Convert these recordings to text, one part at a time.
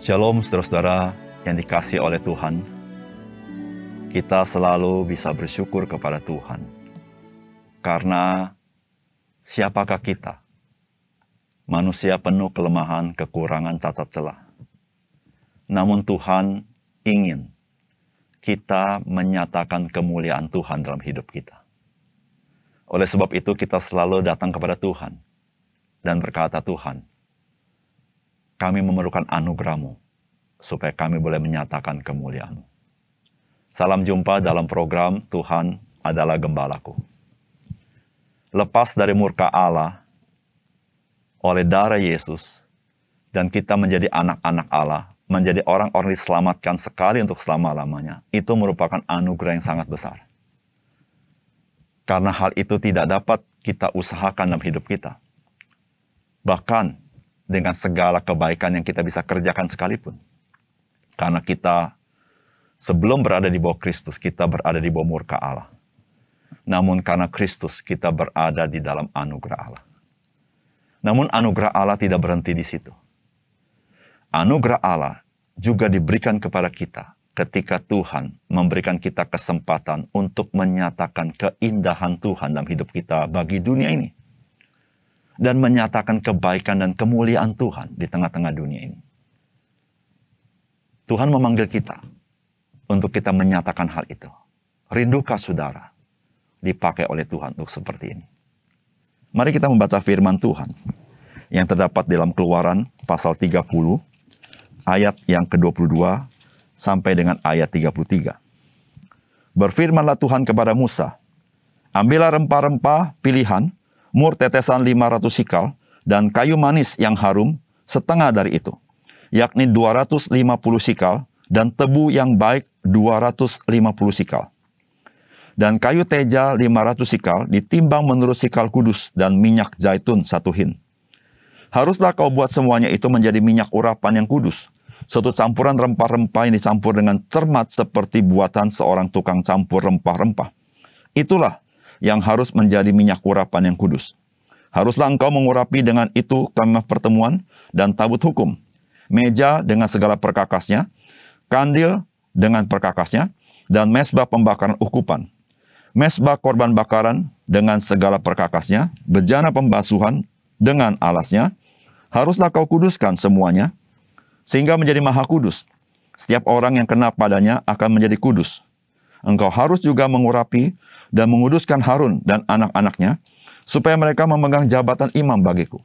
Shalom saudara-saudara yang dikasih oleh Tuhan. Kita selalu bisa bersyukur kepada Tuhan. Karena siapakah kita? Manusia penuh kelemahan, kekurangan, cacat celah. Namun Tuhan ingin kita menyatakan kemuliaan Tuhan dalam hidup kita. Oleh sebab itu kita selalu datang kepada Tuhan dan berkata, Tuhan, kami memerlukan anugerahmu supaya kami boleh menyatakan kemuliaan. Salam jumpa dalam program Tuhan adalah Gembalaku. Lepas dari murka Allah oleh darah Yesus dan kita menjadi anak-anak Allah, menjadi orang-orang diselamatkan sekali untuk selama-lamanya, itu merupakan anugerah yang sangat besar. Karena hal itu tidak dapat kita usahakan dalam hidup kita. Bahkan dengan segala kebaikan yang kita bisa kerjakan sekalipun. Karena kita sebelum berada di bawah Kristus, kita berada di bawah murka Allah. Namun karena Kristus, kita berada di dalam anugerah Allah. Namun anugerah Allah tidak berhenti di situ. Anugerah Allah juga diberikan kepada kita ketika Tuhan memberikan kita kesempatan untuk menyatakan keindahan Tuhan dalam hidup kita bagi dunia ini. Dan menyatakan kebaikan dan kemuliaan Tuhan di tengah-tengah dunia ini. Tuhan memanggil kita untuk kita menyatakan hal itu. Rindukah saudara dipakai oleh Tuhan untuk seperti ini? Mari kita membaca firman Tuhan yang terdapat dalam keluaran pasal 30 ayat yang ke-22 sampai dengan ayat 33. Berfirmanlah Tuhan kepada Musa, Ambillah rempah-rempah pilihan, mur tetesan 500 sikal, dan kayu manis yang harum setengah dari itu, yakni 250 sikal, dan tebu yang baik 250 sikal. Dan kayu teja 500 sikal ditimbang menurut sikal kudus dan minyak zaitun satu hin. Haruslah kau buat semuanya itu menjadi minyak urapan yang kudus, suatu campuran rempah-rempah yang dicampur dengan cermat seperti buatan seorang tukang campur rempah-rempah. Itulah yang harus menjadi minyak urapan yang kudus. Haruslah engkau mengurapi dengan itu kemah pertemuan dan tabut hukum, meja dengan segala perkakasnya, kandil dengan perkakasnya, dan mesbah pembakaran ukupan. Mesbah korban bakaran dengan segala perkakasnya, bejana pembasuhan dengan alasnya, haruslah kau kuduskan semuanya, sehingga menjadi maha kudus. Setiap orang yang kena padanya akan menjadi kudus. Engkau harus juga mengurapi dan menguduskan Harun dan anak-anaknya, supaya mereka memegang jabatan imam bagiku.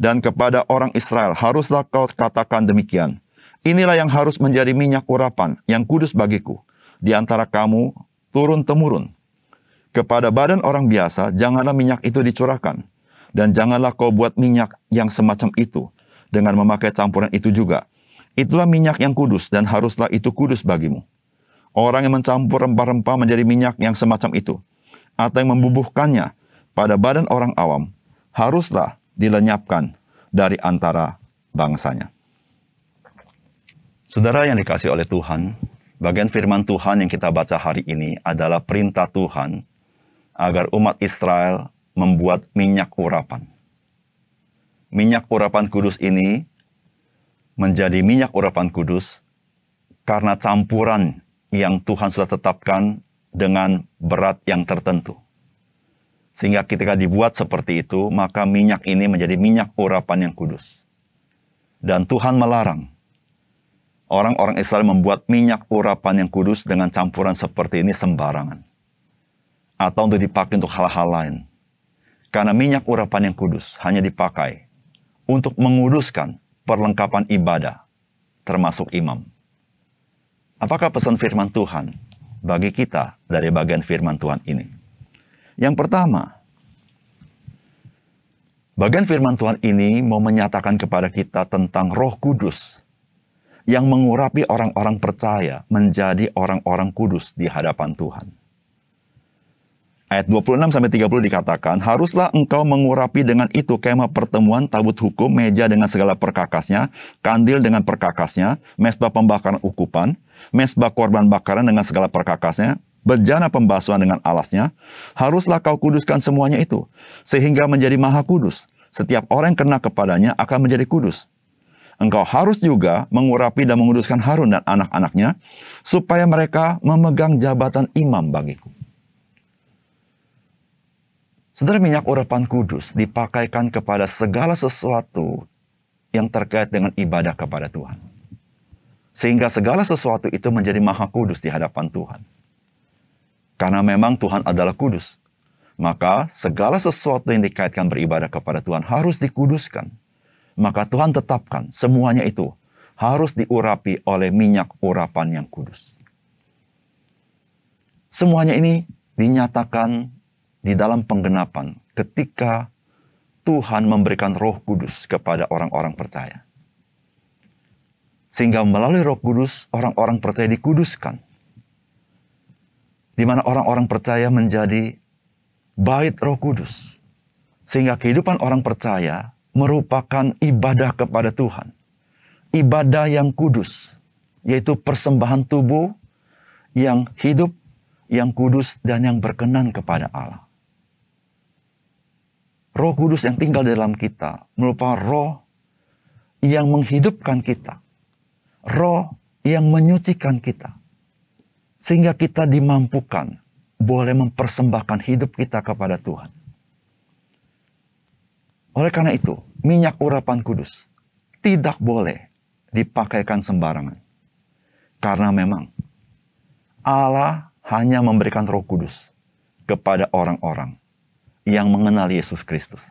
Dan kepada orang Israel haruslah kau katakan demikian, inilah yang harus menjadi minyak urapan yang kudus bagiku, di antara kamu turun-temurun. Kepada badan orang biasa, janganlah minyak itu dicurahkan, dan janganlah kau buat minyak yang semacam itu, dengan memakai campuran itu juga. Itulah minyak yang kudus dan haruslah itu kudus bagimu. Orang yang mencampur rempah-rempah menjadi minyak yang semacam itu, atau yang membubuhkannya pada badan orang awam, haruslah dilenyapkan dari antara bangsanya. Saudara yang dikasih oleh Tuhan, bagian firman Tuhan yang kita baca hari ini adalah perintah Tuhan agar umat Israel membuat minyak urapan minyak urapan kudus ini menjadi minyak urapan kudus karena campuran yang Tuhan sudah tetapkan dengan berat yang tertentu. Sehingga ketika dibuat seperti itu, maka minyak ini menjadi minyak urapan yang kudus. Dan Tuhan melarang orang-orang Israel membuat minyak urapan yang kudus dengan campuran seperti ini sembarangan. Atau untuk dipakai untuk hal-hal lain. Karena minyak urapan yang kudus hanya dipakai untuk menguduskan perlengkapan ibadah, termasuk imam. Apakah pesan firman Tuhan bagi kita dari bagian firman Tuhan ini? Yang pertama, bagian firman Tuhan ini mau menyatakan kepada kita tentang Roh Kudus yang mengurapi orang-orang percaya menjadi orang-orang kudus di hadapan Tuhan ayat 26 sampai 30 dikatakan, "Haruslah engkau mengurapi dengan itu kemah pertemuan, tabut hukum, meja dengan segala perkakasnya, kandil dengan perkakasnya, mesbah pembakaran ukupan, mesbah korban bakaran dengan segala perkakasnya, bejana pembasuhan dengan alasnya. Haruslah kau kuduskan semuanya itu, sehingga menjadi maha kudus. Setiap orang yang kena kepadanya akan menjadi kudus. engkau harus juga mengurapi dan menguduskan Harun dan anak-anaknya, supaya mereka memegang jabatan imam bagiku. Saudara minyak urapan kudus dipakaikan kepada segala sesuatu yang terkait dengan ibadah kepada Tuhan. Sehingga segala sesuatu itu menjadi maha kudus di hadapan Tuhan. Karena memang Tuhan adalah kudus. Maka segala sesuatu yang dikaitkan beribadah kepada Tuhan harus dikuduskan. Maka Tuhan tetapkan semuanya itu harus diurapi oleh minyak urapan yang kudus. Semuanya ini dinyatakan di dalam penggenapan ketika Tuhan memberikan roh kudus kepada orang-orang percaya. Sehingga melalui roh kudus, orang-orang percaya dikuduskan. Di mana orang-orang percaya menjadi bait roh kudus. Sehingga kehidupan orang percaya merupakan ibadah kepada Tuhan. Ibadah yang kudus, yaitu persembahan tubuh yang hidup, yang kudus, dan yang berkenan kepada Allah. Roh Kudus yang tinggal di dalam kita merupakan roh yang menghidupkan kita roh yang menyucikan kita. Sehingga kita dimampukan boleh mempersembahkan hidup kita kepada Tuhan. Oleh karena itu, minyak urapan kudus tidak boleh dipakaikan sembarangan. Karena memang Allah hanya memberikan roh kudus kepada orang-orang yang mengenal Yesus Kristus.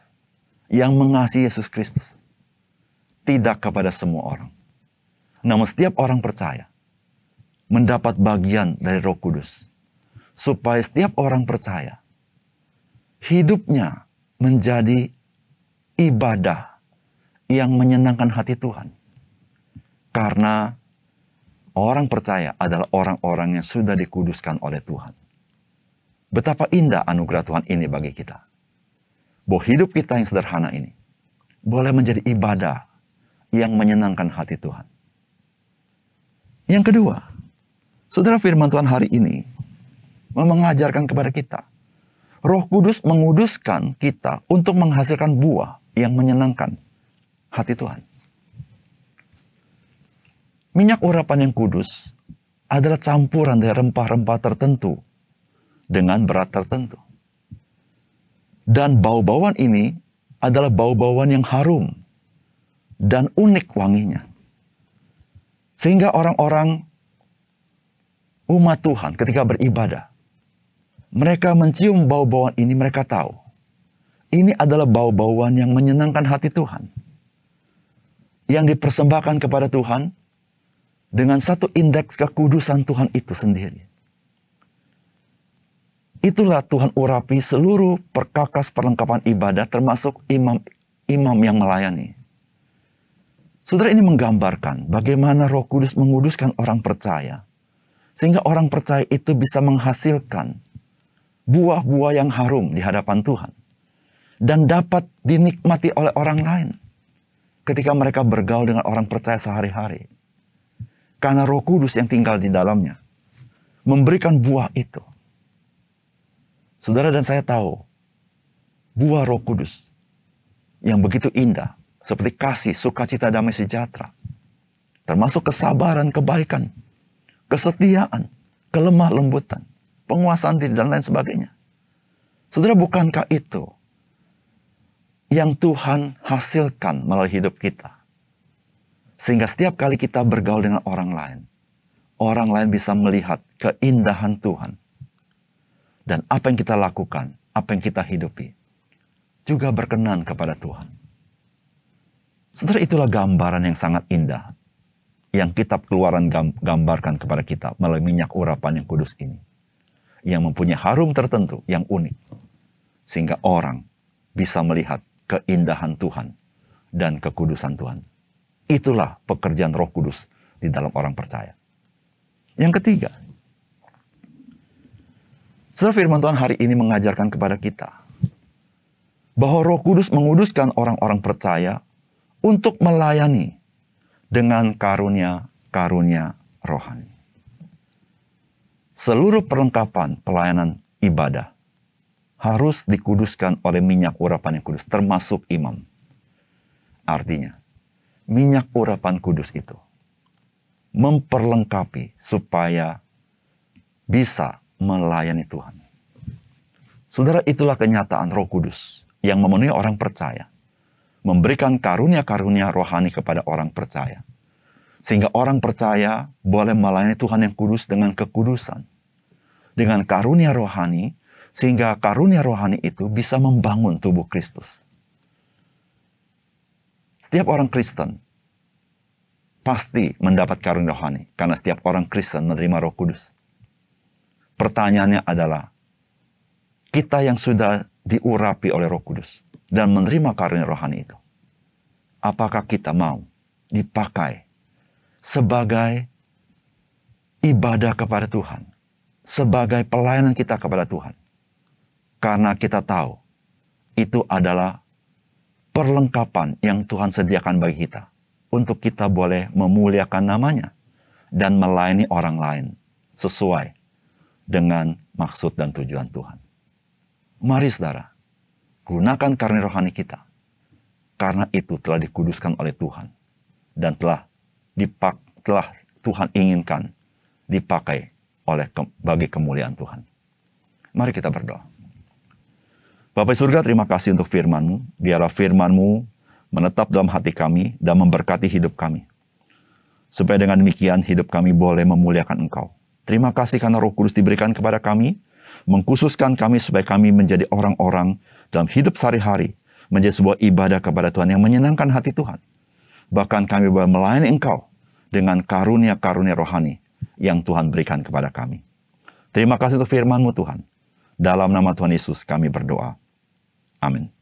Yang mengasihi Yesus Kristus. Tidak kepada semua orang. Namun setiap orang percaya mendapat bagian dari Roh Kudus. Supaya setiap orang percaya hidupnya menjadi ibadah yang menyenangkan hati Tuhan. Karena orang percaya adalah orang-orang yang sudah dikuduskan oleh Tuhan. Betapa indah anugerah Tuhan ini bagi kita. Bahwa hidup kita yang sederhana ini boleh menjadi ibadah yang menyenangkan hati Tuhan. Yang kedua, saudara firman Tuhan hari ini mengajarkan kepada kita. Roh Kudus menguduskan kita untuk menghasilkan buah yang menyenangkan hati Tuhan. Minyak urapan yang kudus adalah campuran dari rempah-rempah tertentu dengan berat tertentu. Dan bau-bauan ini adalah bau-bauan yang harum dan unik wanginya. Sehingga orang-orang umat Tuhan ketika beribadah, mereka mencium bau-bauan ini, mereka tahu. Ini adalah bau-bauan yang menyenangkan hati Tuhan. Yang dipersembahkan kepada Tuhan dengan satu indeks kekudusan Tuhan itu sendiri. Itulah Tuhan urapi seluruh perkakas perlengkapan ibadah termasuk imam imam yang melayani. Saudara ini menggambarkan bagaimana Roh Kudus menguduskan orang percaya. Sehingga orang percaya itu bisa menghasilkan buah-buah yang harum di hadapan Tuhan. Dan dapat dinikmati oleh orang lain ketika mereka bergaul dengan orang percaya sehari-hari. Karena roh kudus yang tinggal di dalamnya memberikan buah itu. Saudara dan saya tahu, buah roh kudus yang begitu indah seperti kasih, sukacita, damai sejahtera. Termasuk kesabaran, kebaikan, kesetiaan, kelemah lembutan, penguasaan diri, dan lain sebagainya. Saudara, bukankah itu yang Tuhan hasilkan melalui hidup kita? Sehingga setiap kali kita bergaul dengan orang lain, orang lain bisa melihat keindahan Tuhan. Dan apa yang kita lakukan, apa yang kita hidupi, juga berkenan kepada Tuhan. Saudara itulah gambaran yang sangat indah yang kitab keluaran gambarkan kepada kita melalui minyak urapan yang kudus ini. Yang mempunyai harum tertentu yang unik. Sehingga orang bisa melihat keindahan Tuhan dan kekudusan Tuhan. Itulah pekerjaan roh kudus di dalam orang percaya. Yang ketiga, Saudara firman Tuhan hari ini mengajarkan kepada kita bahwa Roh Kudus menguduskan orang-orang percaya untuk melayani dengan karunia-karunia rohani. Seluruh perlengkapan pelayanan ibadah harus dikuduskan oleh minyak urapan yang kudus, termasuk imam. Artinya, minyak urapan kudus itu memperlengkapi supaya bisa melayani Tuhan. Saudara, itulah kenyataan Roh Kudus yang memenuhi orang percaya, memberikan karunia-karunia rohani kepada orang percaya, sehingga orang percaya boleh melayani Tuhan yang kudus dengan kekudusan, dengan karunia rohani, sehingga karunia rohani itu bisa membangun tubuh Kristus. Setiap orang Kristen pasti mendapat karunia rohani karena setiap orang Kristen menerima Roh Kudus. Pertanyaannya adalah kita yang sudah diurapi oleh Roh Kudus dan menerima karunia rohani itu, apakah kita mau dipakai sebagai ibadah kepada Tuhan, sebagai pelayanan kita kepada Tuhan? Karena kita tahu itu adalah perlengkapan yang Tuhan sediakan bagi kita untuk kita boleh memuliakan namanya dan melayani orang lain sesuai dengan maksud dan tujuan Tuhan. Mari saudara, gunakan karunia rohani kita. Karena itu telah dikuduskan oleh Tuhan dan telah dipak telah Tuhan inginkan dipakai oleh ke, bagi kemuliaan Tuhan. Mari kita berdoa. Bapak surga, terima kasih untuk firman-Mu. Biarlah firman-Mu menetap dalam hati kami dan memberkati hidup kami. Supaya dengan demikian hidup kami boleh memuliakan Engkau. Terima kasih karena roh kudus diberikan kepada kami, mengkhususkan kami supaya kami menjadi orang-orang dalam hidup sehari-hari, menjadi sebuah ibadah kepada Tuhan yang menyenangkan hati Tuhan. Bahkan kami boleh melayani Engkau dengan karunia-karunia rohani yang Tuhan berikan kepada kami. Terima kasih untuk firman-Mu Tuhan. Dalam nama Tuhan Yesus kami berdoa. Amin.